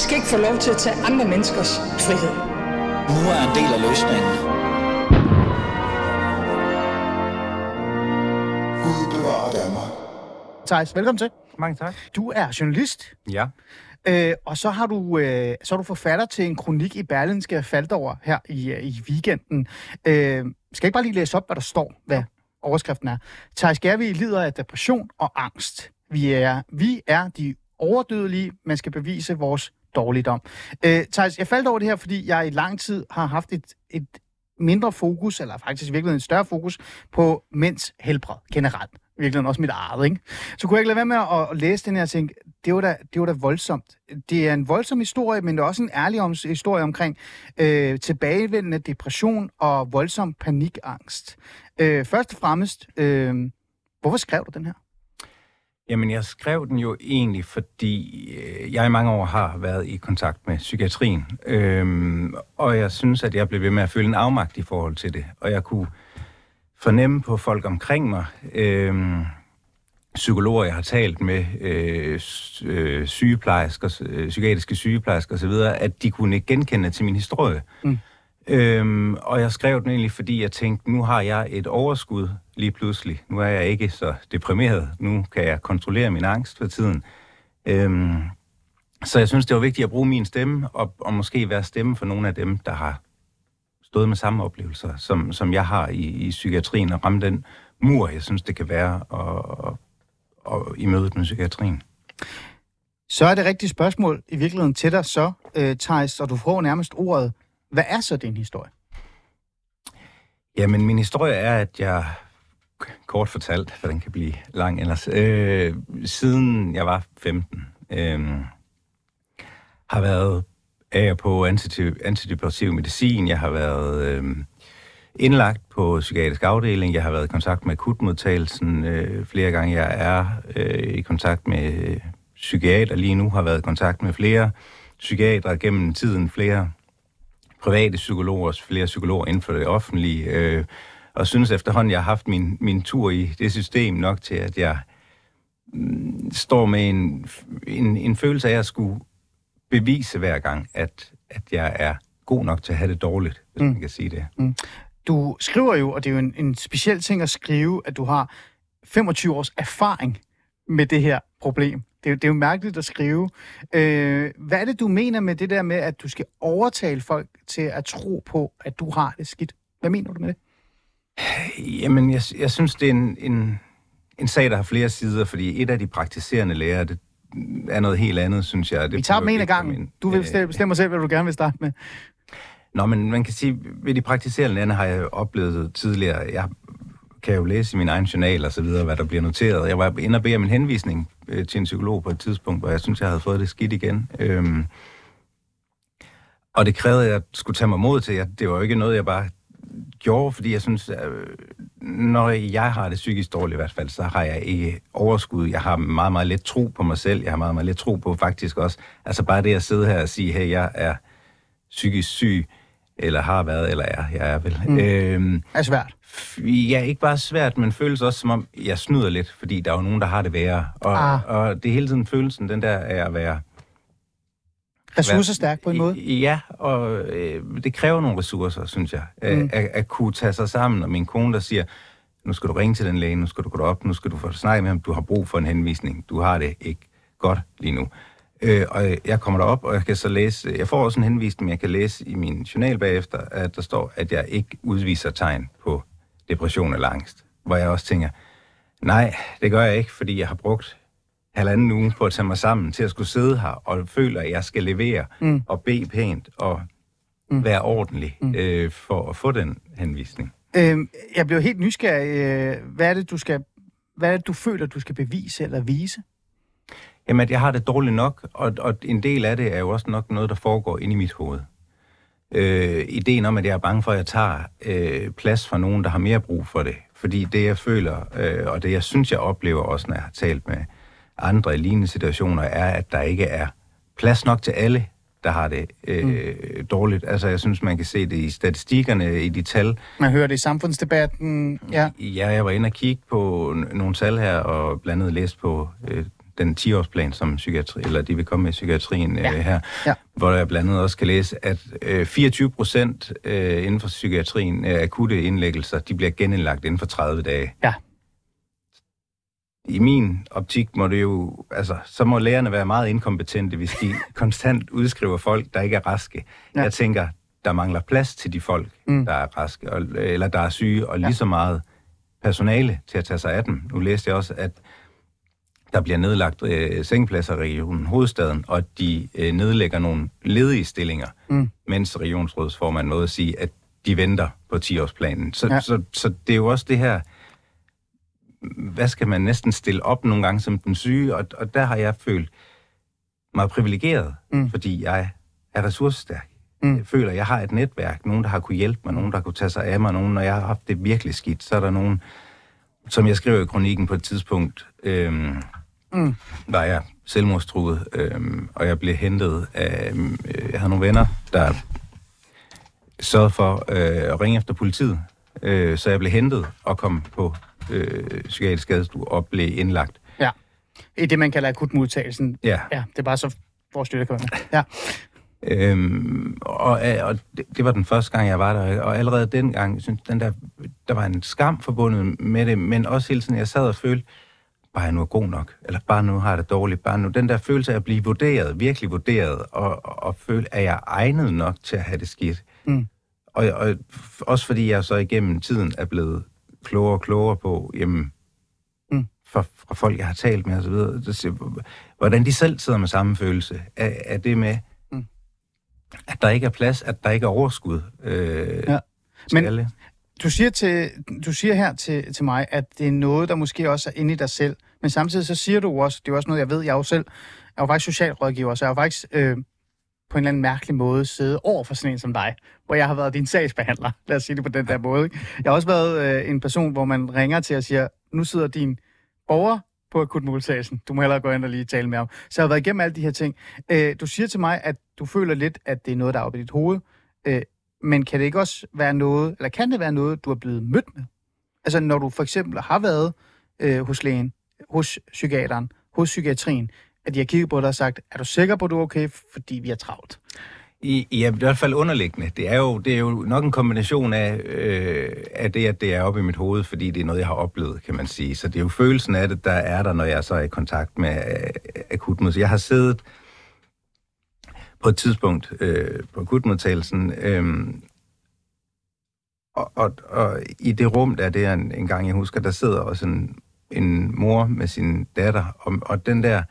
skal ikke få lov til at tage andre menneskers frihed. Nu er en del af løsningen. Gud bevarer Danmark. Thijs, velkommen til. Mange tak. Du er journalist, Ja. øh, og så har du øh, så er du forfatter til en kronik i Berlinske Faldover her i, øh, i weekenden. Øh, skal jeg ikke bare lige læse op, hvad der står, hvad overskriften er? Thijs Gervi lider af depression og angst. Vi er, vi er de overdødelige, man skal bevise vores dårligdom. Øh, Thijs, jeg faldt over det her, fordi jeg i lang tid har haft et, et mindre fokus, eller faktisk i virkeligheden et større fokus, på mænds helbred generelt. I virkeligheden også mit eget, ikke? Så kunne jeg ikke lade være med at, at læse den her og tænke, det var, da, det var da voldsomt. Det er en voldsom historie, men det er også en ærlig om, historie omkring øh, tilbagevendende depression og voldsom panikangst. Øh, først og fremmest, øh, hvorfor skrev du den her? Jamen, jeg skrev den jo egentlig, fordi øh, jeg i mange år har været i kontakt med psykiatrien. Øhm, og jeg synes, at jeg blev ved med at føle en afmagt i forhold til det. Og jeg kunne fornemme på folk omkring mig, øhm, psykologer, jeg har talt med, øh, øh, sygeplejersker, øh, psykiatriske sygeplejersker osv., at de kunne ikke genkende til min historie. Mm. Øhm, og jeg skrev den egentlig, fordi jeg tænkte, nu har jeg et overskud lige pludselig. Nu er jeg ikke så deprimeret. Nu kan jeg kontrollere min angst for tiden. Øhm, så jeg synes, det var vigtigt at bruge min stemme, og, og måske være stemme for nogle af dem, der har stået med samme oplevelser, som, som jeg har i, i psykiatrien, og ramme den mur, jeg synes, det kan være og, og, og i mødet med psykiatrien. Så er det rigtige spørgsmål i virkeligheden til dig så, øh, Thijs, og du får nærmest ordet. Hvad er så din historie? Jamen, min historie er, at jeg kort fortalt, for den kan blive lang ellers, øh, siden jeg var 15, øh, har været af og på antidepressiv medicin. Jeg har været øh, indlagt på psykiatrisk afdeling. Jeg har været i kontakt med akutmodtagelsen øh, flere gange. Jeg er øh, i kontakt med øh, psykiater lige nu, har været i kontakt med flere psykiater gennem tiden, flere private psykologer, flere psykologer inden for det offentlige, øh, og synes efterhånden, jeg har haft min, min tur i det system nok til, at jeg mm, står med en, en, en følelse af at skulle bevise hver gang, at, at jeg er god nok til at have det dårligt, hvis mm. man kan sige det. Du skriver jo, og det er jo en, en speciel ting at skrive, at du har 25 års erfaring med det her problem. Det er, jo- det er jo mærkeligt at skrive. Øh, hvad er det, du mener med det der med, at du skal overtale folk til at tro på, at du har det skidt? Hvad mener du med det? Jamen, jeg, jeg synes, det er en, en, en sag, der har flere sider, fordi et af de praktiserende læger, det er noget helt andet, synes jeg. Det Vi tager dem en af gangen. Du vil bestemme, bestemmer selv, hvad du gerne vil starte med. Nå, men man kan sige, ved de praktiserende lande har jeg oplevet tidligere, jeg kan jo læse i min egen journal og så videre, hvad der bliver noteret. Jeg var inde og bede om en henvisning øh, til en psykolog på et tidspunkt, hvor jeg synes, jeg havde fået det skidt igen. Øhm, og det krævede, at jeg skulle tage mig mod til. Jeg, det var jo ikke noget, jeg bare gjorde, fordi jeg synes, at, øh, når jeg har det psykisk dårligt i hvert fald, så har jeg ikke overskud. Jeg har meget, meget lidt tro på mig selv. Jeg har meget, meget lidt tro på faktisk også. Altså bare det at sidde her og sige, hey, jeg er psykisk syg, eller har været, eller er, jeg er vel. Mm. Øhm, er svært. Ja, ikke bare svært, men føles også som om, jeg snyder lidt, fordi der er jo nogen, der har det værre. Og, Ah. og det er hele tiden følelsen, den der af at være... Ressourcestærk på en måde. Ja, og øh, det kræver nogle ressourcer, synes jeg. Mm. Mm. At, at kunne tage sig sammen, og min kone, der siger, nu skal du ringe til den læge, nu skal du gå op, nu skal du få snakket med ham, du har brug for en henvisning, du har det ikke godt lige nu. Øh, og jeg kommer derop, og jeg kan så læse, jeg får også en henvisning, men jeg kan læse i min journal bagefter, at der står, at jeg ikke udviser tegn på depression eller angst. Hvor jeg også tænker, nej, det gør jeg ikke, fordi jeg har brugt halvanden uge på at tage mig sammen til at skulle sidde her og føler, at jeg skal levere Mm. og bede pænt og Mm. være ordentlig øh, for at få den henvisning. Øh, jeg bliver helt nysgerrig. Øh, hvad er det, du skal... Hvad er det, du føler, du skal bevise eller vise? Jamen, at jeg har det dårligt nok, og, og en del af det er jo også nok noget, der foregår inde i mit hoved. Øh, ideen om, at jeg er bange for, at jeg tager øh, plads for nogen, der har mere brug for det. Fordi det, jeg føler, øh, og det, jeg synes, jeg oplever også, når jeg har talt med andre i lignende situationer, er, at der ikke er plads nok til alle, der har det øh, mm. dårligt. Altså, jeg synes, man kan se det i statistikkerne, i de tal, Man hører det i samfundsdebatten. Ja. Ja, jeg var inde og kigge på nogle tal her, og blandt andet læst på øh, den 10-årsplan, som psykiatri, eller de vil komme med i psykiatrien Ja. øh, her, Ja. hvor jeg blandt andet også kan læse, at øh, 24 procent øh, inden for psykiatrien af akutte indlæggelser, de bliver genindlagt inden for 30 dage. Ja. I min optik må det jo, altså, så må lægerne være meget inkompetente, hvis de konstant udskriver folk, der ikke er raske. Ja. Ja. Jeg tænker, der mangler plads til de folk, Mm. der er raske, og, eller der er syge, og lige så meget personale til at tage sig af dem. Nu læste jeg også, at der bliver nedlagt øh, sengepladser i regionen Hovedstaden, og de øh, nedlægger nogle ledige stillinger, Mm. mens regionsrådsformanden nåede at sige, at de venter på 10-årsplanen. Så, Ja. så, så det er jo også det her, hvad skal man næsten stille op nogle gange som den syge, og, og der har jeg følt mig privilegeret, Mm. fordi jeg er ressourcestærk. Mm. Jeg føler, at jeg har et netværk, nogen, der har kunne hjælpe mig, nogen, der har kunne tage sig af mig, nogen, når jeg har haft det virkelig skidt, så er der nogen, som jeg skrev i kronikken på et tidspunkt, øhm, Mm. var jeg selvmordstruet, øhm, og jeg blev hentet af, øh, jeg havde nogle venner, der sørgede for øh, at ringe efter politiet, øh, så jeg blev hentet og kom på øh, psykiatrisk skadestue og blev indlagt. Ja. I det, man kalder akutmodtagelsen. Ja. Ja, det er bare så vores støtte kan være med. Ja. Øhm, og øh, og det, det var den første gang, jeg var der, og allerede dengang, synes, den der, der var en skam forbundet med det, men også hele tiden, jeg sad og følte, bare jeg nu er god nok, eller bare nu har jeg det dårligt, bare nu, den der følelse af at blive vurderet, virkelig vurderet, og, og, og føle, at jeg er egnet nok til at have det skidt. Mm. Og, og også fordi jeg så igennem tiden er blevet klogere og klogere på, jamen, Mm. fra, fra folk, jeg har talt med osv., hvordan de selv sidder med samme følelse af, af det med, Mm. at der ikke er plads, at der ikke er overskud. Øh, Ja. Men, alle. Du siger, til, du siger her til, til mig, at det er noget, der måske også er inde i dig selv. Men samtidig så siger du også, det er også noget, jeg ved, jeg er jo selv, jeg er jo faktisk socialrådgiver, så jeg har jo faktisk øh, på en eller anden mærkelig måde siddet over for sådan en som dig, hvor jeg har været din sagsbehandler, lad os sige det på den der måde. Ikke? Jeg har også været øh, en person, hvor man ringer til og siger, nu sidder din borger på akutmodtagelsen. Du må hellere gå ind og lige tale med ham. Så jeg har været igennem alle de her ting. Øh, du siger til mig, at du føler lidt, at det er noget, der er oppe i dit hoved. Øh, men kan det ikke også være noget, eller kan det være noget, du er blevet mødt med? Altså når du for eksempel har været øh, hos lægen, hos psykiateren, hos psykiatrien, at de har kigget på dig og sagt, er du sikker på, at du er okay, fordi vi er travlt? I, ja, i hvert fald underliggende. Det er jo, det er jo nok en kombination af, øh, af det, at det er oppe i mit hoved, fordi det er noget, jeg har oplevet, kan man sige. Så det er jo følelsen af det, der er der, når jeg så er i kontakt med øh, akutmodtagelsen. Jeg har siddet på et tidspunkt øh, på akutmodtagelsen, øh, og, og, og i det rum, der er det en, en gang, jeg husker, der sidder også en, en mor med sin datter, og, og den der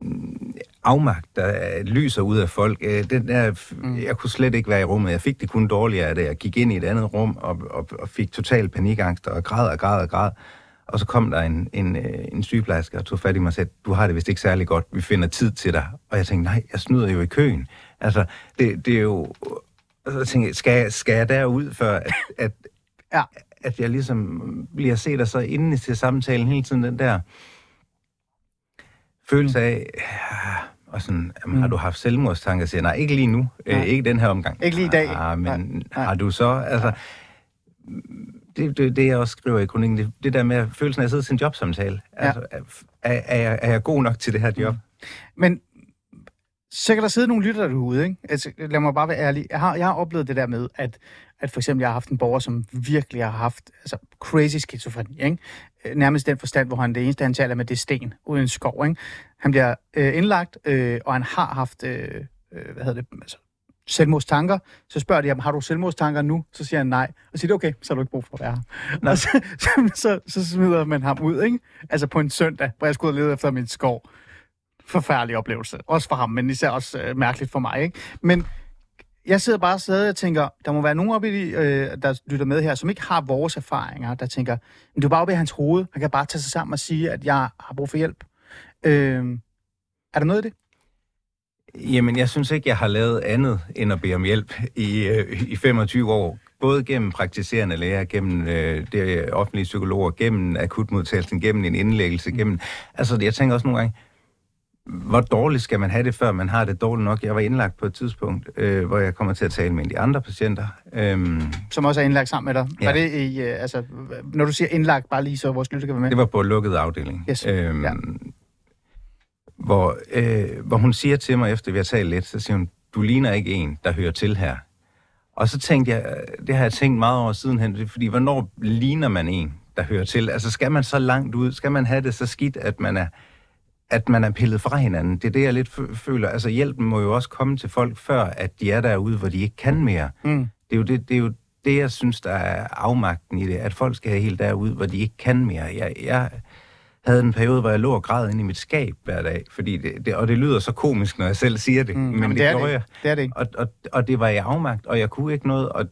mm, afmagt, der lyser ud af folk. øh, Den der, Mm. jeg kunne slet ikke være i rummet. Jeg fik det kun dårligere af det. Jeg gik ind i et andet rum og, og, og fik total panikangst og græd og græd og græd. Og så kom der en, en, øh, en sygeplejerske og tog fat i mig og sagde, du har det vist ikke særlig godt, vi finder tid til dig. Og jeg tænkte, nej, jeg snyder jo i køen. Altså, det, det er jo... Og så tænkte jeg, skal, skal jeg derud, før at, at, Ja. at jeg ligesom bliver set, og så inden til samtalen hele tiden den der følelse af, og sådan, jamen, har Mm. du haft selvmordstanker? Jeg siger, nej, ikke lige nu. Nej. Øh, ikke den her omgang. Ikke lige i dag. Ah, men nej. har du så, altså, det, det, det jeg også skriver i kronikken, det, det der med følelsen af at sidde til en jobsamtale. Ja. Altså, er, er, jeg, er jeg god nok til det her job? Men så kan der sidde nogle lytter derude, ikke? Altså, lad mig bare være ærlig. Jeg har, jeg har oplevet det der med, at, at for eksempel jeg har haft en borger, som virkelig har haft altså, crazy skizofreni, ikke? Øh, Nærmest den forstand, hvor han det eneste, han taler med, det er sten uden skov, ikke? Han bliver øh, indlagt, øh, og han har haft, øh, øh, hvad hedder det, altså, selvmordstanker. Så spørger de ham, har du selvmordstanker nu? Så siger han nej. Og siger, det okay, så har du ikke brug for at være her. Så, så, så, så smider man ham ud, ikke? Altså på en søndag, hvor jeg skulle lede efter min skov forfærdelig oplevelse. Også for ham, men især også øh, mærkeligt for mig. Ikke? Men jeg sidder bare stadig og tænker, der må være nogen oppe i, de, øh, der lytter med her, som ikke har vores erfaringer, der tænker, men det er bare oppe i hans hoved. Han kan bare tage sig sammen og sige, at jeg har brug for hjælp. Øh, er der noget i det? Jamen, jeg synes ikke, jeg har lavet andet end at bede om hjælp i, øh, i 25 år. Både gennem praktiserende læger, gennem øh, det offentlige psykologer, gennem akutmodtagelsen, gennem en indlæggelse, gennem... Altså, jeg tænker også nogle gange, hvor dårligt skal man have det, før man har det dårligt nok? Jeg var indlagt på et tidspunkt, øh, hvor jeg kommer til at tale med en af de andre patienter. Øhm, Som også er indlagt sammen med dig. Ja. Var det i, øh, altså, når du siger indlagt, bare lige så vores lytter kan være med? det var på lukket afdeling. Yes. Øhm, Ja. Hvor, øh, hvor hun siger til mig, efter vi har talt lidt, så siger hun, du ligner ikke en, der hører til her. Og så tænkte jeg, det har jeg tænkt meget over sidenhen, fordi, hvornår ligner man en, der hører til? Altså, skal man så langt ud? Skal man have det så skidt, at man er, at man er pillet fra hinanden? Det er det, jeg lidt fø- føler. Altså, hjælpen må jo også komme til folk, før at de er derude, hvor de ikke kan mere. Mm. Det er jo det, det, er jo det jeg synes, der er afmagten i det, at folk skal have helt derude, hvor de ikke kan mere. Jeg, jeg havde en periode, hvor jeg lå og græd inde i mit skab hver dag, fordi det, det, og det lyder så komisk, når jeg selv siger det, Mm. men, Jamen, det, det er gjorde det. jeg. Det er det ikke. Og, og, og det var i afmagt, og jeg kunne ikke noget, og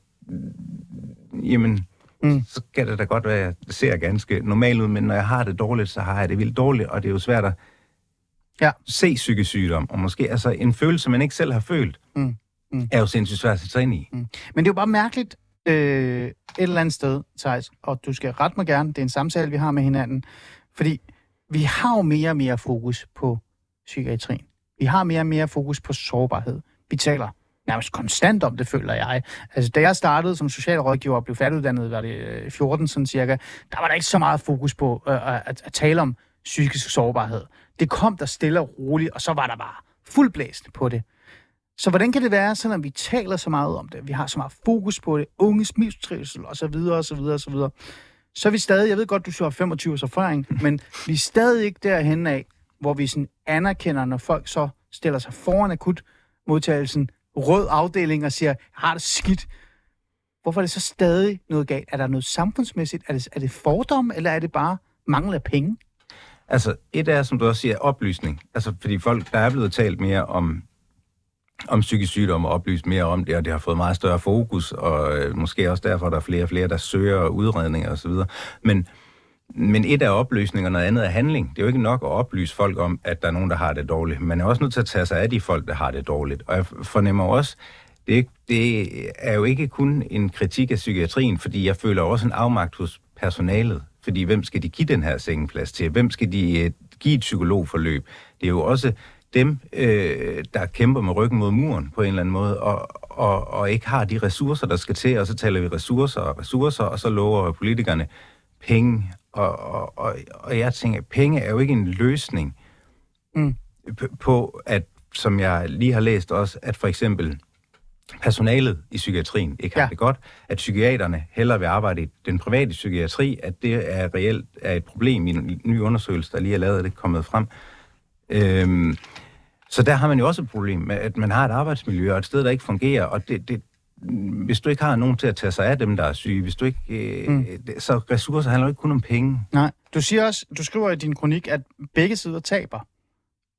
jamen, Mm. mm. så skal det da godt være, at jeg ser ganske normalt ud, men når jeg har det dårligt, så har jeg det vildt dårligt, og det er jo svært at Ja. se psykisk sygdom, og måske altså en følelse, man ikke selv har følt, Mm. Mm. er jo sindssygt svært at sætte sig ind i. Men det er jo bare mærkeligt øh, et eller andet sted, Thijs, og du skal rette mig gerne, det er en samtale, vi har med hinanden, fordi vi har jo mere og mere fokus på psykiatrien. Vi har mere og mere fokus på sårbarhed. Vi taler nærmest konstant om det, føler jeg. Altså, da jeg startede som socialrådgiver og blev færdiguddannet, var det øh, 14 sådan cirka, der var der ikke så meget fokus på øh, øh at, at tale om psykisk sårbarhed. Det kom der stille og roligt, og så var der bare fuldblæsende på det. Så hvordan kan det være, selvom vi taler så meget om det, vi har så meget fokus på det, unges mistrivsel og så videre og så er vi stadig, jeg ved godt, du så har 25 års erfaring, men vi er stadig ikke derhen af, hvor vi sådan anerkender, når folk så stiller sig foran akut modtagelsen, rød afdeling og siger, jeg har det skidt. Hvorfor er det så stadig noget galt? Er der noget samfundsmæssigt? Er det, er det fordom, eller er det bare mangel af penge? Altså, et er, som du også siger, oplysning. Altså, fordi folk, der er blevet talt mere om, om psykisk sygdom og oplyst mere om det, og det har fået meget større fokus, og øh, måske også derfor, der er flere og flere, der søger udredninger osv. Men, men et er oplysning, og noget andet er handling. Det er jo ikke nok at oplyse folk om, at der er nogen, der har det dårligt. Man er også nødt til at tage sig af de folk, der har det dårligt. Og jeg fornemmer også, det det er jo ikke kun en kritik af psykiatrien, fordi jeg føler også en afmagt hos personalet. Fordi hvem skal de give den her sengeplads til? Hvem skal de øh, give et psykologforløb? Det er jo også dem, øh, der kæmper med ryggen mod muren på en eller anden måde, og, og, og ikke har de ressourcer, der skal til, og så taler vi ressourcer og ressourcer, og så lover politikerne penge. Og, og, og, og jeg tænker, penge er jo ikke en løsning Mm. på, at, som jeg lige har læst også, at for eksempel personalet i psykiatrien ikke har Ja. det godt, at psykiaterne hellere vil arbejde i den private psykiatri, at det er reelt er et problem i en ny undersøgelse, der lige er lavet, det er kommet frem. Øhm, så der har man jo også et problem med, at man har et arbejdsmiljø og et sted, der ikke fungerer, og det, det, hvis du ikke har nogen til at tage sig af dem, der er syge, hvis du ikke, øh, Mm. så ressourcer handler jo ikke kun om penge. Nej. Du siger også, du skriver i din kronik, at begge sider taber,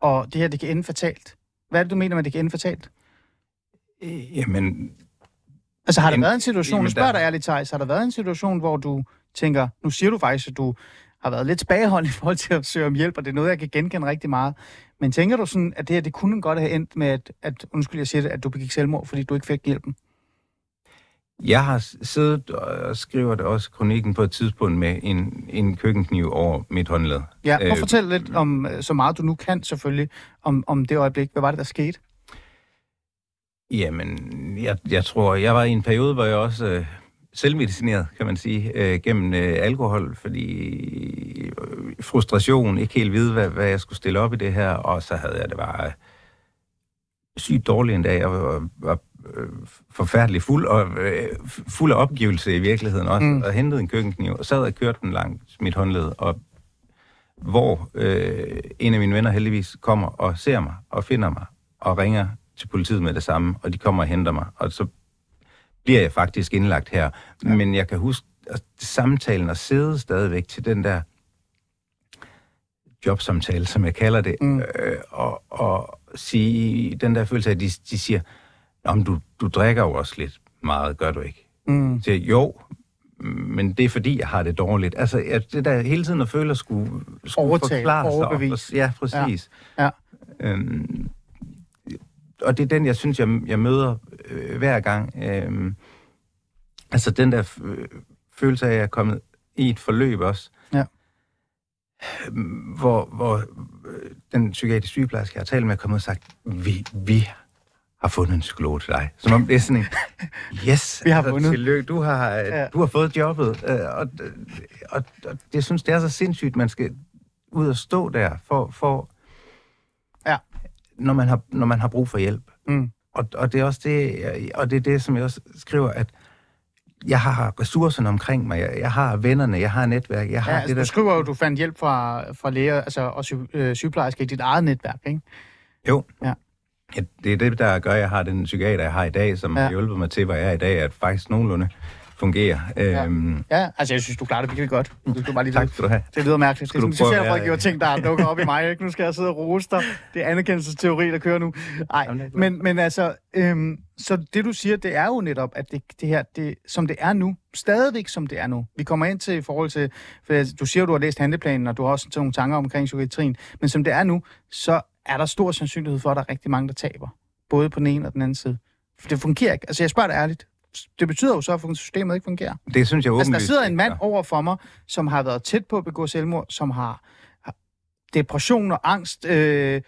og det her, det kan ende fatalt. Hvad er det, du mener med, at det kan ende fatalt? Øh, Jamen, Altså har der En- været en situation, jamen, spørger der- dig ærligt, Thijs, har der været en situation, hvor du tænker, nu siger du faktisk, at du har været lidt tilbageholdende i forhold til at søge om hjælp, og det er noget, jeg kan genkende rigtig meget. Men tænker du sådan, at det her, det kunne godt have endt med, at, at undskyld, jeg siger det, at du begik selvmord, fordi du ikke fik hjælpen? Jeg har siddet og skriver det også kronikken på et tidspunkt med en, en køkkenkniv over mit håndled. Ja, at Øh, fortælle lidt om, øh, så meget du nu kan selvfølgelig, om, om det øjeblik. Hvad var det, der skete? Jamen, jeg, jeg tror, jeg var i en periode, hvor jeg også øh, selvmedicineret, kan man sige, øh, gennem øh, alkohol, fordi øh, frustration, ikke helt vide, hvad, hvad jeg skulle stille op i det her, og så havde jeg det bare øh, sygt dårligt en dag. Jeg var, var øh, forfærdelig fuld, og øh, fuld af opgivelse i virkeligheden også, Mm. og hentede en køkkenkniv, og sad og kørte den langt mit håndled, og hvor øh, en af mine venner heldigvis kommer og ser mig, og finder mig, og ringer til politiet med det samme, og de kommer og henter mig, og så bliver jeg faktisk indlagt her. Ja. Men jeg kan huske at samtalen og sidde stadigvæk til den der jobsamtale, som jeg kalder det, Mm. øh, og, og sige den der følelse af, at de, de siger, om du, du drikker jo også lidt meget, gør du ikke? Mm. Så jo, men det er fordi, jeg har det dårligt. Altså, at det der hele tiden at føle at skulle, skulle Overtale, forklare sig. overbevise. Ja, præcis. Ja. Øhm, og det er den, jeg synes, jeg, jeg møder øh, hver gang. Øhm, altså den der øh, følelse af, at jeg er kommet i et forløb også. Ja. Øhm, Hvor, hvor øh, den psykiatriske sygeplejerske, jeg har talt med, er kommet og sagt, vi, vi har fundet en psykolog til dig. Som om det er sådan en, yes, Vi har altså, fundet. tillykke, du har, Ja. ja. du har fået jobbet. Øh, og, og, og jeg synes, det er så sindssygt, man skal ud og stå der, for, for. Når, man har, når man har brug for hjælp. Mm. Og, og det er også det, og det er det, som jeg også skriver, at jeg har ressourcerne omkring mig, jeg, jeg har vennerne, jeg har netværk, jeg har Ja, det altså, der... du skriver jo, at du fandt hjælp fra, fra læger altså, og sy, øh, sygeplejersker i dit eget netværk, ikke? Jo. Ja. Ja, det er det, der gør, at jeg har den psykiater, jeg har i dag, som ja. har hjulpet mig til, hvor jeg er i dag, at faktisk nogenlunde fungerer. Ja. Øhm, Ja, altså jeg synes, du klarer det virkelig godt. Du skal bare lige tak skal du have. Det lyder mærkeligt. Det er du sådan at være- socialrådgiver ting, der dukker op i mig. Ikke? Nu skal jeg sidde og rose dig. Det er anerkendelsesteori, der kører nu. Nej, men, men altså, øhm, så det du siger, det er jo netop, at det, det her, det, som det er nu, stadigvæk som det er nu. Vi kommer ind til i forhold til, for du siger, du har læst handleplanen, og du har også nogle tanker omkring psykiatrien, men som det er nu, så er der stor sandsynlighed for, at der er rigtig mange, der taber. Både på den ene og den anden side. For det fungerer ikke. Altså, jeg spørger dig ærligt. Det betyder jo så, at systemet ikke fungerer. Det synes jeg Altså, der åbenlyst sidder en mand over for mig, som har været tæt på at begå selvmord, som har, har depression og angst, øh,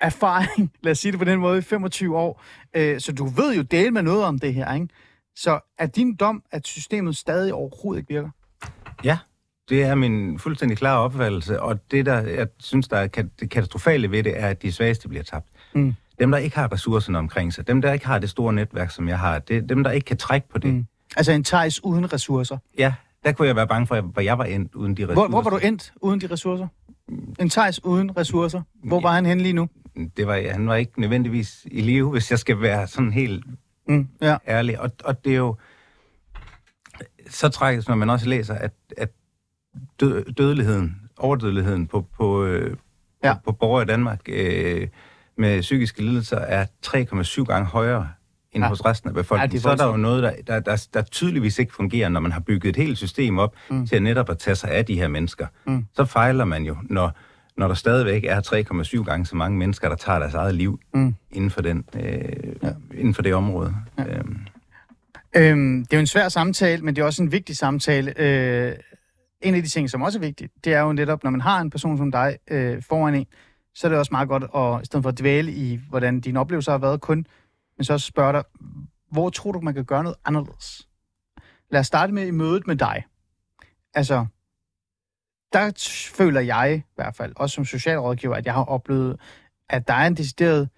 erfaring, lad os sige det på den måde, i 25 år. Øh, så du ved jo dele med noget om det her, ikke? Så er din dom, at systemet stadig overhovedet ikke virker? Ja, det er min fuldstændig klare opfattelse, og det, der jeg synes, der er det katastrofale ved det, er, at de svageste bliver tabt. Mm. Dem, der ikke har ressourcerne omkring sig, dem, der ikke har det store netværk, som jeg har, det er dem, der ikke kan trække på det. Mm. Altså en Thijs uden ressourcer. Ja, der kunne jeg være bange for, hvor jeg var endt uden de ressourcer. Hvor, hvor var du endt uden de ressourcer? En Thijs uden ressourcer. Hvor var han henne lige nu? Det var, han var ikke nødvendigvis i live, hvis jeg skal være sådan helt Mm. Ja. ærlig. Og, og det er jo så tragisk, når man også læser, at, at død, dødeligheden, overdødeligheden på, på, øh, ja. på, på borgere i Danmark øh, med psykiske lidelser er 3,7 gange højere end Ja. ja. hos resten af Ja, befolkningen. er så er der jo noget, der, der, der, der tydeligvis ikke fungerer, når man har bygget et helt system op Mm. til netop at tage sig af de her mennesker. Mm. Så fejler man jo, når, når der stadigvæk er 3,7 gange så mange mennesker, der tager deres eget liv Mm. inden, for den, øh, Ja. ja. inden for det område. Ja. Ja. Øhm, Øhm, det er jo en svær samtale, men det er også en vigtig samtale. Øh, en af de ting, som også er vigtigt, det er jo netop, når man har en person som dig øh, foran en, så er det også meget godt, at, i stedet for at dvæle i, hvordan dine oplevelser har været kun, men så også spørge dig, hvor tror du, man kan gøre noget anderledes? Lad os starte med i mødet med dig. Altså, der t- føler jeg i hvert fald, også som socialrådgiver, at jeg har oplevet, at der er en decideret,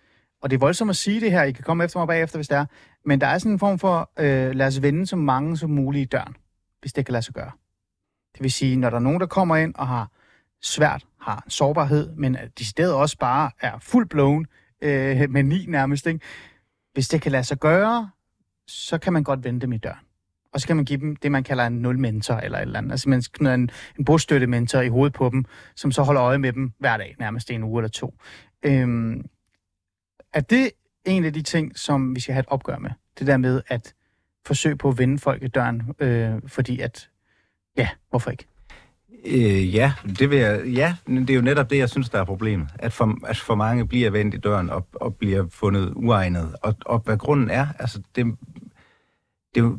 og det er voldsomt at sige det her, I kan komme efter mig bagefter, hvis det er, men der er sådan en form for, øh, lad os vende så mange som muligt i døren, hvis det kan lade sig gøre. Det vil sige, når der er nogen, der kommer ind og har svært, har en sårbarhed, men at de stedet også bare er fuld blown øh, med ni nærmest, ikke? hvis det kan lade sig gøre, så kan man godt vende dem i døren. Og så kan man give dem det, man kalder en nulmentor eller et eller andet. Altså man knyder en, en bostøttementor i hovedet på dem, som så holder øje med dem hver dag, nærmest en uge eller to. Øhm, er det en af de ting, som vi skal have et opgør med? Det der med at forsøge på at vende folk i døren, øh, fordi at, ja, hvorfor ikke? Øh, ja, det vil jeg, ja, det er jo netop det, jeg synes, der er problemet. At for, at for mange bliver vendt i døren og, og bliver fundet uegnet. Og, og hvad grunden er, altså det, det er jo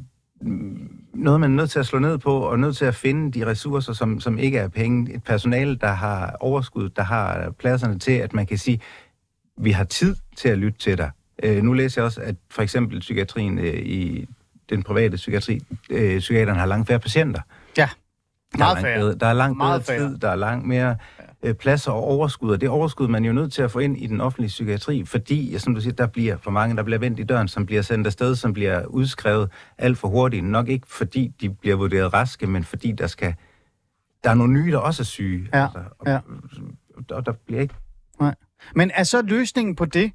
noget, man er nødt til at slå ned på, og nødt til at finde de ressourcer, som, som ikke er penge. Et personale, der har overskud, der har pladserne til, at man kan sige, vi har tid til at lytte til dig. Øh, nu læser jeg også, at for eksempel psykiatrien øh, i den private psykiatri, øh, psykiateren har langt færre patienter. Ja, der er meget langt Der er langt Meget bedre tid, der er langt mere øh, plads og overskud, og det overskud man er jo nødt til at få ind i den offentlige psykiatri, fordi, som du siger, der bliver for mange, der bliver vendt i døren, som bliver sendt afsted, som bliver udskrevet alt for hurtigt. Nok ikke fordi de bliver vurderet raske, men fordi der skal der er nogle nye, der også er syge. Ja, og, ja. og der bliver ikke Men er så løsningen på det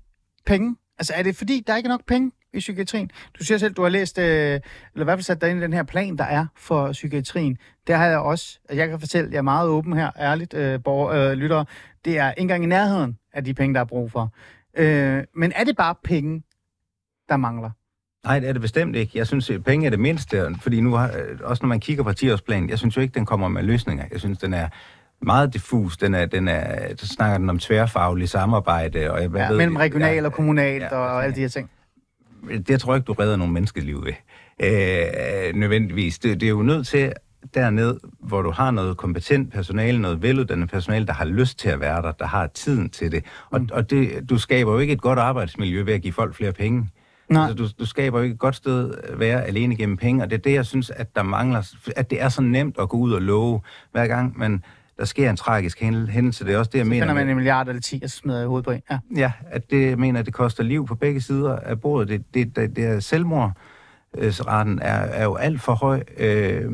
penge? Altså er det fordi, der ikke er nok penge i psykiatrien? Du siger selv, du har læst, øh, eller i hvert fald sat dig ind i den her plan, der er for psykiatrien. Der har jeg også, altså jeg kan fortælle, jeg er meget åben her, ærligt, øh, borger, øh, lyttere. Det er ikke engang i nærheden af de penge, der er brug for. Øh, men er det bare penge, der mangler? Nej, det er det bestemt ikke. Jeg synes, at penge er det mindste, fordi nu har, øh, også når man kigger på 10-årsplanen, jeg synes jo ikke, den kommer med løsninger. Jeg synes, den er meget diffus. Den er, den er, så snakker den om tværfaglig samarbejde. Og jeg, hvad Ja, ved, mellem regionalt ja, og kommunalt ja, og altså, alle de her ting. Det tror jeg ikke, du redder nogen menneskeliv ved. Øh, nødvendigvis. Det, det er jo nødt til derned, hvor du har noget kompetent personale, noget veluddannet personale, der har lyst til at være der, der har tiden til det. Og, mm. og det, du skaber jo ikke et godt arbejdsmiljø ved at give folk flere penge. Nej. Altså, du, du skaber jo ikke et godt sted at være alene gennem penge, og det er det, jeg synes, at der mangler, at det er så nemt at gå ud og love, hver gang man, der sker en tragisk hændel- hændelse. Det er også det, jeg Så mener. finder man en milliard eller 10, og så smider jeg i hovedet på en. Ja. Ja, at det jeg mener, at det koster liv på begge sider af bordet. Det, det, det, det er selvmordsraten er, er jo alt for høj, øh,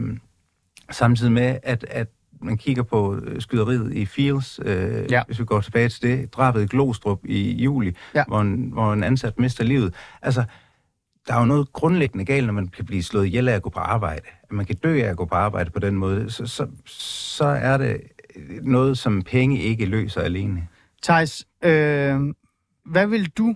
samtidig med, at, at man kigger på øh, skyderiet i Fields, øh, Ja. hvis vi går tilbage til det, drabet i Glostrup i juli, ja. hvor, en, hvor en ansat mister livet. Altså, der er jo noget grundlæggende galt, når man kan blive slået ihjel af at gå på arbejde. At man kan dø af at gå på arbejde på den måde. Så, så, så er det noget, som penge ikke løser alene. Thijs, øh, hvad vil du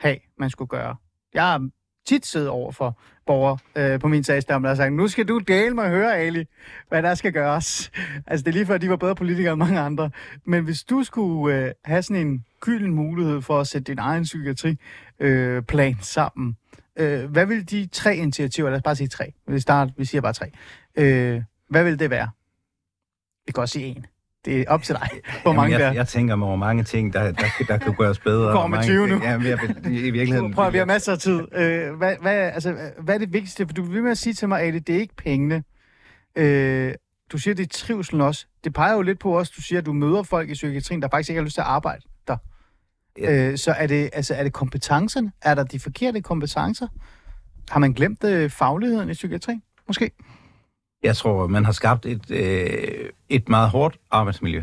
have, man skulle gøre? Jeg har tit siddet over for borgere øh, på min sagsdom, der har sagt, nu skal du dele mig høre, Ali, hvad der skal gøres. Altså, det er lige før, de var bedre politikere end mange andre. Men hvis du skulle øh, have sådan en gylden mulighed for at sætte din egen psykiatriplan øh, plan sammen, øh, hvad vil de tre initiativer, lad os bare sige tre, vi, starter, vi siger bare tre, øh, hvad vil det være? Vi kan også sige en. Det er op til dig, hvor mange Jamen, der jeg, jeg tænker mig over mange ting, der, der, der kan gøres bedre. Kommer og med mange 20 ting- nu. Ja, men jeg, i virkeligheden... Prøv at vi har masser af tid. Øh, hvad, hvad, altså, hvad er det vigtigste? For du vil med at sige til mig, Ali, det er ikke pengene. Øh, du siger, det er trivselen også. Det peger jo lidt på også, du siger, at du møder folk i psykiatrien, der faktisk ikke har lyst til at arbejde der. Ja. Øh, så er det, altså, er det kompetencerne? Er der de forkerte kompetencer? Har man glemt øh, fagligheden i psykiatrien? Måske. Jeg tror, man har skabt et, øh, et meget hårdt arbejdsmiljø.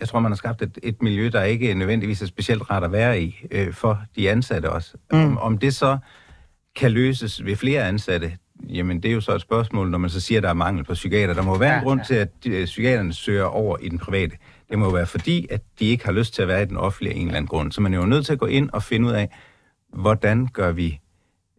Jeg tror, man har skabt et, et miljø, der ikke nødvendigvis er specielt rart at være i øh, for de ansatte også. Mm. Om, om det så kan løses ved flere ansatte, jamen det er jo så et spørgsmål, når man så siger, at der er mangel på psykiater. Der må være Ja, en grund ja. til, at de, øh, psykiaterne søger over i den private. Det må være fordi, at de ikke har lyst til at være i den offentlige af en eller anden grund. Så man er jo nødt til at gå ind og finde ud af, hvordan gør vi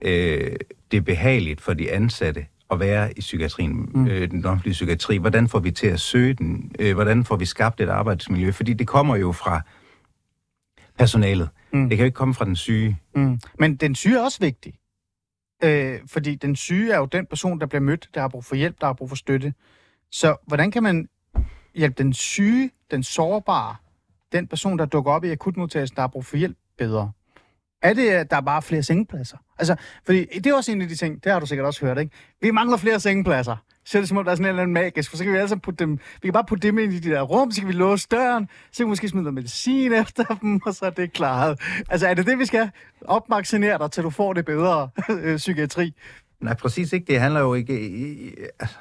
øh, det behageligt for de ansatte at være i psykiatrien, mm. øh, den offentlige psykiatri. Hvordan får vi til at søge den? Øh, hvordan får vi skabt et arbejdsmiljø? Fordi det kommer jo fra personalet. Mm. Det kan jo ikke komme fra den syge. Mm. Men den syge er også vigtig. Øh, fordi den syge er jo den person, der bliver mødt, der har brug for hjælp, der har brug for støtte. Så hvordan kan man hjælpe den syge, den sårbare, den person, der dukker op i akutmodtagelsen, der har brug for hjælp bedre? Er det, at der er bare flere sengepladser? Altså, fordi det er også en af de ting, det har du sikkert også hørt, ikke? Vi mangler flere sengepladser. Så er det som om, der er sådan en eller anden magisk, for så kan vi alle putte dem, vi kan bare putte dem ind i de der rum, så kan vi låse døren, så kan vi måske smide noget medicin efter dem, og så er det klaret. Altså, er det det, vi skal opmaksinere dig, til du får det bedre øh, psykiatri? Nej, præcis ikke. Det handler jo ikke i, i, altså,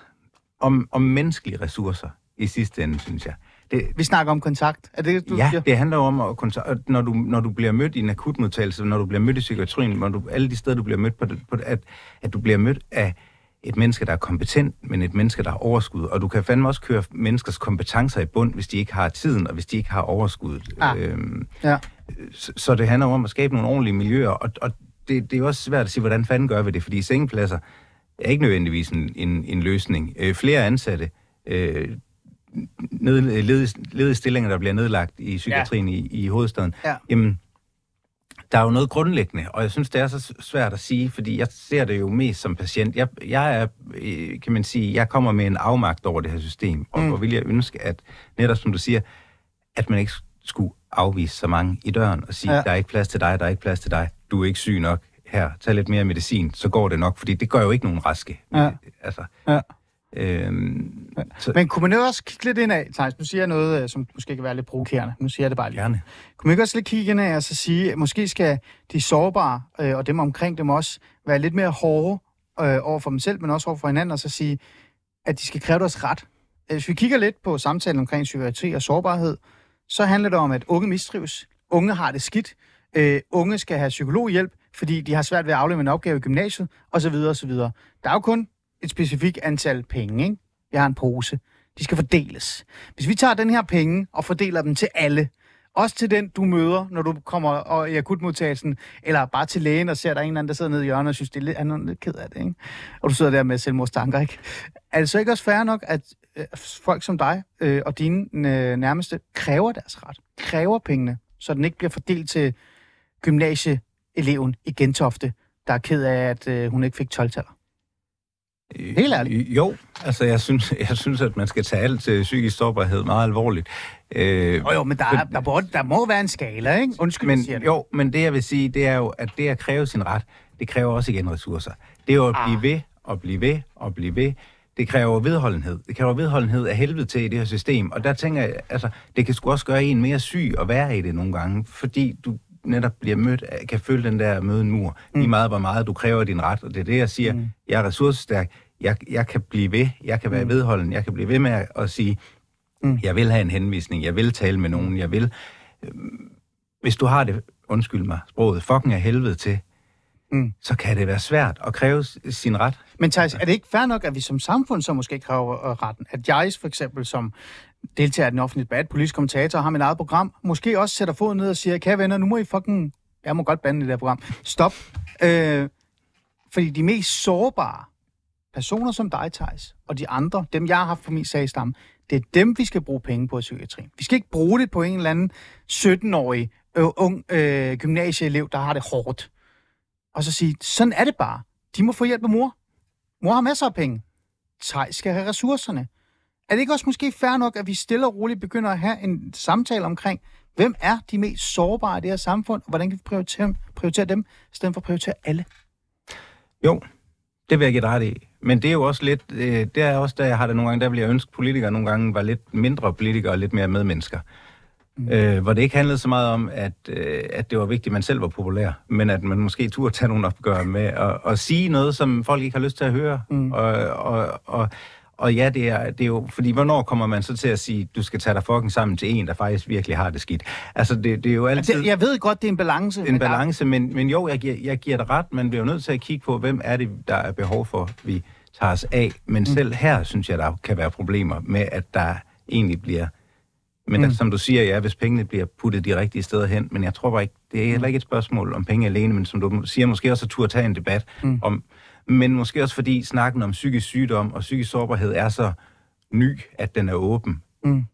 om, om menneskelige ressourcer i sidste ende, synes jeg. Det, Vi snakker om kontakt. Er det, du ja, siger? det handler jo om, at konta- når du, når du bliver mødt i en akutmodtagelse, når du bliver mødt i psykiatrien, når du, alle de steder, du bliver mødt på, på at, at du bliver mødt af et menneske, der er kompetent, men et menneske, der har overskud. Og du kan fandme også køre menneskers kompetencer i bund, hvis de ikke har tiden, og hvis de ikke har overskuddet. Ah. Øhm, Ja. så, så det handler om at skabe nogle ordentlige miljøer, og, og det, det er jo også svært at sige, hvordan fanden gør vi det, fordi sengepladser er ikke nødvendigvis en, en, en løsning. Øh, flere ansatte, øh, ned, ledige, ledige stillinger, der bliver nedlagt i psykiatrien ja. i, i hovedstaden, Ja. jamen, der er jo noget grundlæggende, og jeg synes, det er så svært at sige, fordi jeg ser det jo mest som patient. Jeg, jeg er, øh, kan man sige, jeg kommer med en afmagt over det her system, og Mm. hvor vil jeg ønske, at netop som du siger, at man ikke skulle afvise så mange i døren og sige, ja. der er ikke plads til dig, der er ikke plads til dig, du er ikke syg nok, her, tag lidt mere medicin, så går det nok, fordi det gør jo ikke nogen raske. Ja. Altså, Ja. Øhm, så, Men kunne man også kigge lidt ind af, Thijs, nu siger jeg noget, øh, som måske kan være lidt provokerende. Nu siger jeg det bare lige. gerne. Kunne man ikke også lidt kigge ind af og så sige, at måske skal de sårbare øh, og dem omkring dem også være lidt mere hårde øh, over for dem selv, men også over for hinanden, og så sige, at de skal kræve deres ret. Øh, Hvis vi kigger lidt på samtalen omkring psykiatri og sårbarhed, så handler det om, at unge mistrives. Unge har det skidt. Øh, unge skal have psykologhjælp, fordi de har svært ved at aflevere en opgave i gymnasiet, osv. osv. Der er jo kun et specifikt antal penge, ikke? Jeg har en pose. De skal fordeles. Hvis vi tager den her penge og fordeler dem til alle, også til den, du møder, når du kommer og, i akutmodtagelsen, eller bare til lægen og ser, at der er en eller anden, der sidder nede i hjørnet og synes, det er lidt, han er lidt ked af det, ikke? Og du sidder der med selvmordstanker, ikke? Er det så ikke også fair nok, at øh, folk som dig øh, og dine øh, nærmeste kræver deres ret, kræver pengene, så den ikke bliver fordelt til gymnasieeleven i Gentofte, der er ked af, at øh, hun ikke fik 12-taller? Helt ærligt. Jo, altså jeg synes, jeg synes at man skal tage alt til psykisk sårbarhed meget alvorligt. Øh, Jo, jo, men der, er, der, må, der må være en skala, ikke? Undskyld, men, siger det. jo, men det jeg vil sige, det er jo, at det at kræve sin ret, det kræver også igen ressourcer. Det er jo at blive Ah. ved, og blive ved, og blive ved. Det kræver vedholdenhed. Det kræver vedholdenhed af helvede til i det her system. Og der tænker jeg, altså, det kan sgu også gøre en mere syg at være i det nogle gange, fordi du netop bliver mødt, kan føle den der møde en mur. Mm. Lige meget, hvor meget du kræver din ret. Og det er det, jeg siger. Mm. Jeg er ressourcestærk. Jeg, jeg kan blive ved. Jeg kan være mm. vedholden. Jeg kan blive ved med at, at sige, mm. jeg vil have en henvisning. Jeg vil tale med nogen. Jeg vil hvis du har det, undskyld mig, sproget, fucking af helvede til, Mm. så kan det være svært at kræve sin ret. Men Thijs, er det ikke fair nok, at vi som samfund så måske kræver øh, retten? At jeg for eksempel som deltager i den offentlige debat, politisk kommentator, har mit eget program, måske også sætter foden ned og siger, kære venner, nu må I fucking... Jeg må godt bande i det der program. Stop. Øh, fordi de mest sårbare personer som dig, Thijs, og de andre, dem jeg har haft på min sagstamme, det er dem, vi skal bruge penge på i psykiatrien. Vi skal ikke bruge det på en eller anden 17-årig øh, ung øh, gymnasieelev, der har det hårdt. Og så sige, sådan er det bare. De må få hjælp af mor. Mor har masser af penge. Thijs skal have ressourcerne. Er det ikke også måske fair nok, at vi stille og roligt begynder at have en samtale omkring, hvem er de mest sårbare i det her samfund, og hvordan kan vi prioritere, prioritere dem, i stedet for at prioritere alle? Jo, det vil jeg give dig ret i. Men det er jo også lidt, øh, det er også der, jeg har det nogle gange, der vil jeg ønske, at politikere nogle gange var lidt mindre politikere og lidt mere medmennesker. Mm. Øh, hvor det ikke handlede så meget om, at, øh, at det var vigtigt, at man selv var populær, men at man måske turde tage nogle opgør med at, at sige noget, som folk ikke har lyst til at høre. Mm. Og, og, og, og ja, det er, det er jo... Fordi hvornår kommer man så til at sige, du skal tage dig fucking sammen til en, der faktisk virkelig har det skidt? Altså, det, det er jo altid... Det, jeg ved godt, det er en balance. en balance, men, men jo, jeg giver, jeg giver dig ret. Man bliver jo nødt til at kigge på, hvem er det, der er behov for, vi tager os af. Men mm. selv her synes jeg, der kan være problemer med, at der egentlig bliver... Men mm. der, som du siger, ja, hvis pengene bliver puttet de rigtige steder hen, men jeg tror bare ikke, det er heller ikke et spørgsmål om penge alene, men som du siger, måske også at turde tage en debat mm. om, men måske også fordi snakken om psykisk sygdom og psykisk sårbarhed er så ny, at den er åben. Mm.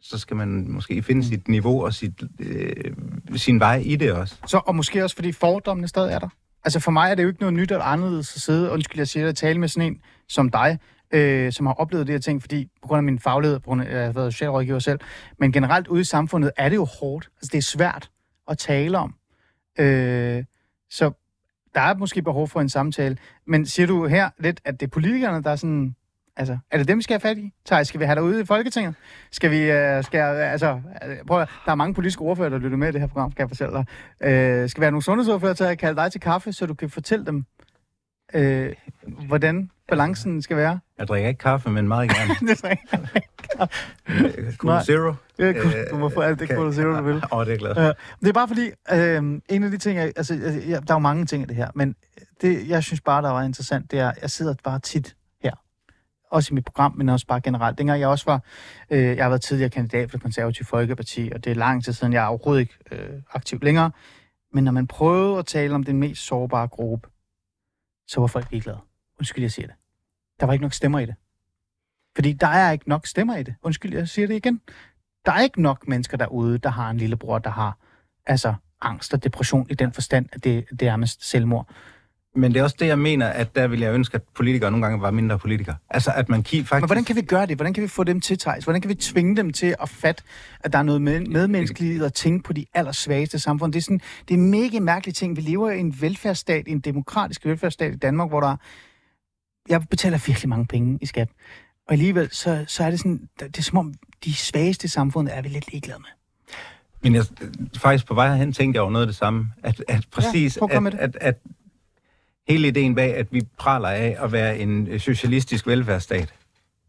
Så skal man måske finde sit niveau og sit, øh, sin vej i det også. Så, og måske også fordi fordommene stadig er der. Altså for mig er det jo ikke noget nyt eller anderledes at sidde, undskyld jeg siger det, at tale med sådan en som dig, øh, som har oplevet de her ting, fordi på grund af min faglighed, på grund af, jeg har været socialrådgiver selv, men generelt ude i samfundet er det jo hårdt. Altså det er svært at tale om. Øh, så der er måske behov for en samtale. Men siger du her lidt, at det er politikerne, der er sådan... Altså, er det dem, vi skal have fat i? Thaj, skal vi have dig ude i Folketinget? Skal vi... Øh, skal, altså, øh, prøv at, der er mange politiske ordfører, der lytter med i det her program, skal jeg fortælle dig. Øh, skal vi have nogle sundhedsordfører til at kalde dig til kaffe, så du kan fortælle dem, øh, hvordan balancen skal være? Jeg drikker ikke kaffe, men meget gerne. det Nej. Zero. Er cool. Du må få alt det Cola Zero, du vil. Åh, oh, det er glad for. Ja, det er bare fordi, øh, en af de ting, jeg, altså, jeg, der er jo mange ting i det her, men det, jeg synes bare, der var interessant, det er, jeg sidder bare tit her, også i mit program, men også bare generelt. Dengang jeg også var, øh, jeg har været tidligere kandidat for det konservative Folkeparti, og det er lang tid siden, jeg er overhovedet ikke øh, aktiv længere, men når man prøvede at tale om den mest sårbare gruppe, så var folk ligeglade. Undskyld, jeg siger det. Der var ikke nok stemmer i det. Fordi der er ikke nok stemmer i det. Undskyld, jeg siger det igen. Der er ikke nok mennesker derude, der har en lillebror, der har altså angst og depression i den forstand, at det, det er med selvmord. Men det er også det, jeg mener, at der vil jeg ønske, at politikere nogle gange var mindre politikere. Altså, at man kigger faktisk... Men hvordan kan vi gøre det? Hvordan kan vi få dem til, Thijs? Hvordan kan vi tvinge dem til at fatte, at der er noget med, medmenneskeligt at tænke på de allersvageste samfund? Det er, sådan, det er en mega mærkelig ting. Vi lever i en velfærdsstat, en demokratisk velfærdsstat i Danmark, hvor der jeg betaler virkelig mange penge i skat. Og alligevel, så, så er det sådan, det er som om, de svageste i samfundet er vi lidt ligeglade med. Men jeg, faktisk på vej herhen tænkte jeg over noget af det samme. At, at præcis, prøv at at, at, hele ideen bag, at vi praler af at være en socialistisk velfærdsstat,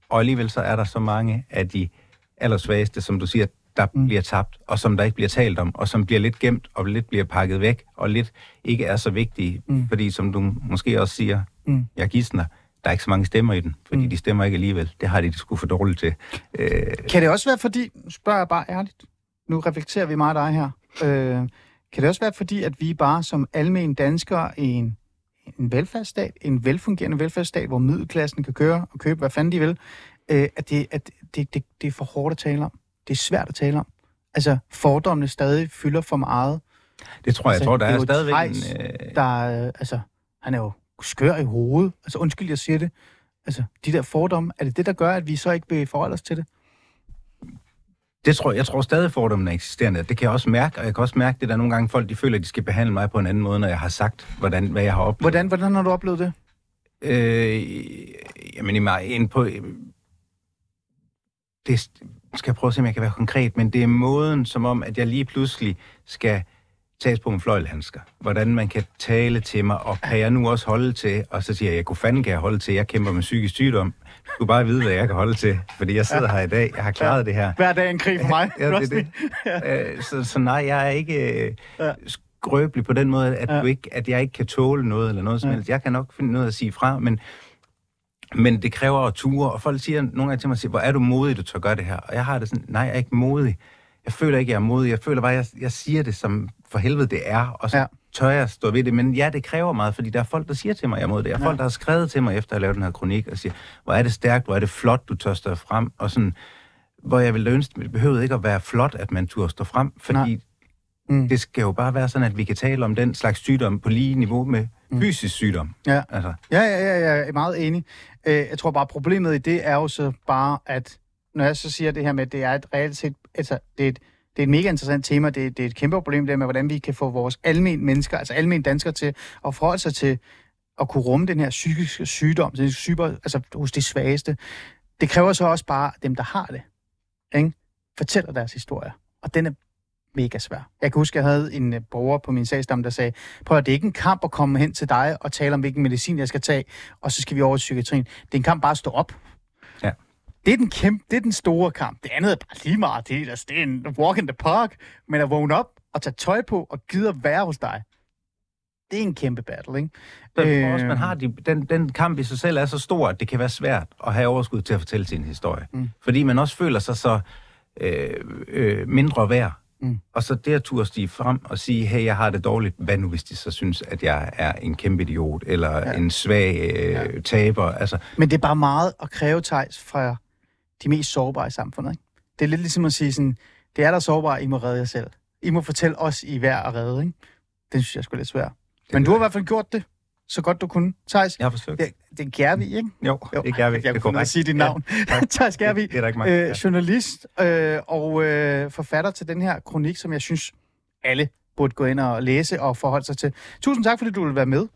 og alligevel så er der så mange af de allersvageste, som du siger, der mm. bliver tabt, og som der ikke bliver talt om, og som bliver lidt gemt, og lidt bliver pakket væk, og lidt ikke er så vigtige, mm. fordi som du måske også siger, Mm. jeg gidsner, der er ikke så mange stemmer i den, fordi mm. de stemmer ikke alligevel. Det har de sgu for dårligt til. Øh, Kan det også være fordi, spørger jeg bare ærligt, nu reflekterer vi meget dig her, øh, kan det også være fordi, at vi bare som almen danskere i en, en velfærdsstat, en velfungerende velfærdsstat, hvor middelklassen kan køre og købe, hvad fanden de vil, øh, at, det, at det, det, det er for hårdt at tale om. Det er svært at tale om. Altså, fordommene stadig fylder for meget. det tror jeg, Altså, jeg tror, der det er er stadigvæk Theis, en... Øh, Der er, øh, altså, han er jo skør i hovedet. Altså, undskyld, jeg siger det. Altså, de der fordomme, er det det, der gør, at vi så ikke vil forholde os til det? Det tror jeg, jeg tror stadig, fordommen er eksisterende. Det kan jeg også mærke, og jeg kan også mærke det, der nogle gange folk, de føler, at de skal behandle mig på en anden måde, når jeg har sagt, hvordan, hvad jeg har oplevet. Hvordan, hvordan har du oplevet det? Øh, jamen, i mig ind på... Det skal jeg prøve at se, om jeg kan være konkret, men det er måden, som om, at jeg lige pludselig skal tages på en fløjlhandsker. Hvordan man kan tale til mig, og kan jeg nu også holde til? Og så siger jeg, jeg kunne fanden kan jeg holde til? Jeg kæmper med psykisk sygdom. Du skulle bare vide, hvad jeg kan holde til, fordi jeg sidder her i dag. Jeg har klaret ja. det her. Hver dag en krig for mig. ja, det, det. Øh, så, så nej, jeg er ikke øh, skrøbelig på den måde, at, ja. du ikke, at jeg ikke kan tåle noget eller noget som helst. Jeg kan nok finde noget at sige fra, men men det kræver at ture, og folk siger nogle gange til mig, siger, hvor er du modig, du tør gøre det her? Og jeg har det sådan, nej, jeg er ikke modig. Jeg føler ikke, jeg er modig. Jeg føler bare, jeg, jeg siger det, som for helvede det er, og så ja. tør jeg stå ved det. Men ja, det kræver meget, fordi der er folk, der siger til mig, jeg er modig. Der er ja. folk, der har skrevet til mig, efter at have lavet den her kronik, og siger, hvor er det stærkt, hvor er det flot, du tør stå frem, og sådan, hvor jeg ville ønske, det behøvede ikke at være flot, at man turde stå frem, fordi Mm. Det skal jo bare være sådan, at vi kan tale om den slags sygdom på lige niveau med mm. fysisk sygdom. Ja. Altså. ja, ja, ja, jeg er meget enig. Øh, jeg tror bare, problemet i det er jo så bare, at når jeg så siger det her med, at det er et reelt set, altså det er et, det er et mega interessant tema, det, det er et kæmpe problem, det med, hvordan vi kan få vores almindelige mennesker, altså almindelige danskere til at forholde sig til at kunne rumme den her psykiske sygdom, den syge, altså hos de svageste. Det kræver så også bare, at dem, der har det, ikke, fortæller deres historie. Og den er mega svær. Jeg kan huske, jeg havde en øh, borger på min sagsdam, der sagde, prøv at det er ikke en kamp at komme hen til dig og tale om, hvilken medicin jeg skal tage, og så skal vi over til psykiatrien. Det er en kamp bare at stå op. Ja. Det er den, kæmpe, det er den store kamp. Det andet er bare lige meget. Det er, altså, det er en walk in the park. Men at vågne op og tage tøj på og gide at være hos dig, det er en kæmpe battle, ikke? Øh, også, man har de, den, den kamp i sig selv er så stor, at det kan være svært at have overskud til at fortælle sin historie. Mm. Fordi man også føler sig så øh, øh, mindre værd Mm. Og så der turde stige frem og sige, hey, jeg har det dårligt. Hvad nu, hvis de så synes, at jeg er en kæmpe idiot, eller ja. en svag øh, ja. taber? Altså. Men det er bare meget at kræve tejs fra de mest sårbare i samfundet. Ikke? Det er lidt ligesom at sige sådan, det er der sårbare, I må redde jer selv. I må fortælle os, I er værd at redde. Ikke? Den synes jeg skulle lidt svært. Men du har i hvert fald gjort det så godt du kunne. Thijs, jeg har forsøgt. Det, det er Gervi, ikke? Jo, jo. det er Gervi. Jeg kunne sige dit navn. Ja. Thijs Gervi, det, det er der ikke mange. Øh, journalist øh, og øh, forfatter til den her kronik, som jeg synes, alle burde gå ind og læse og forholde sig til. Tusind tak, fordi du vil være med.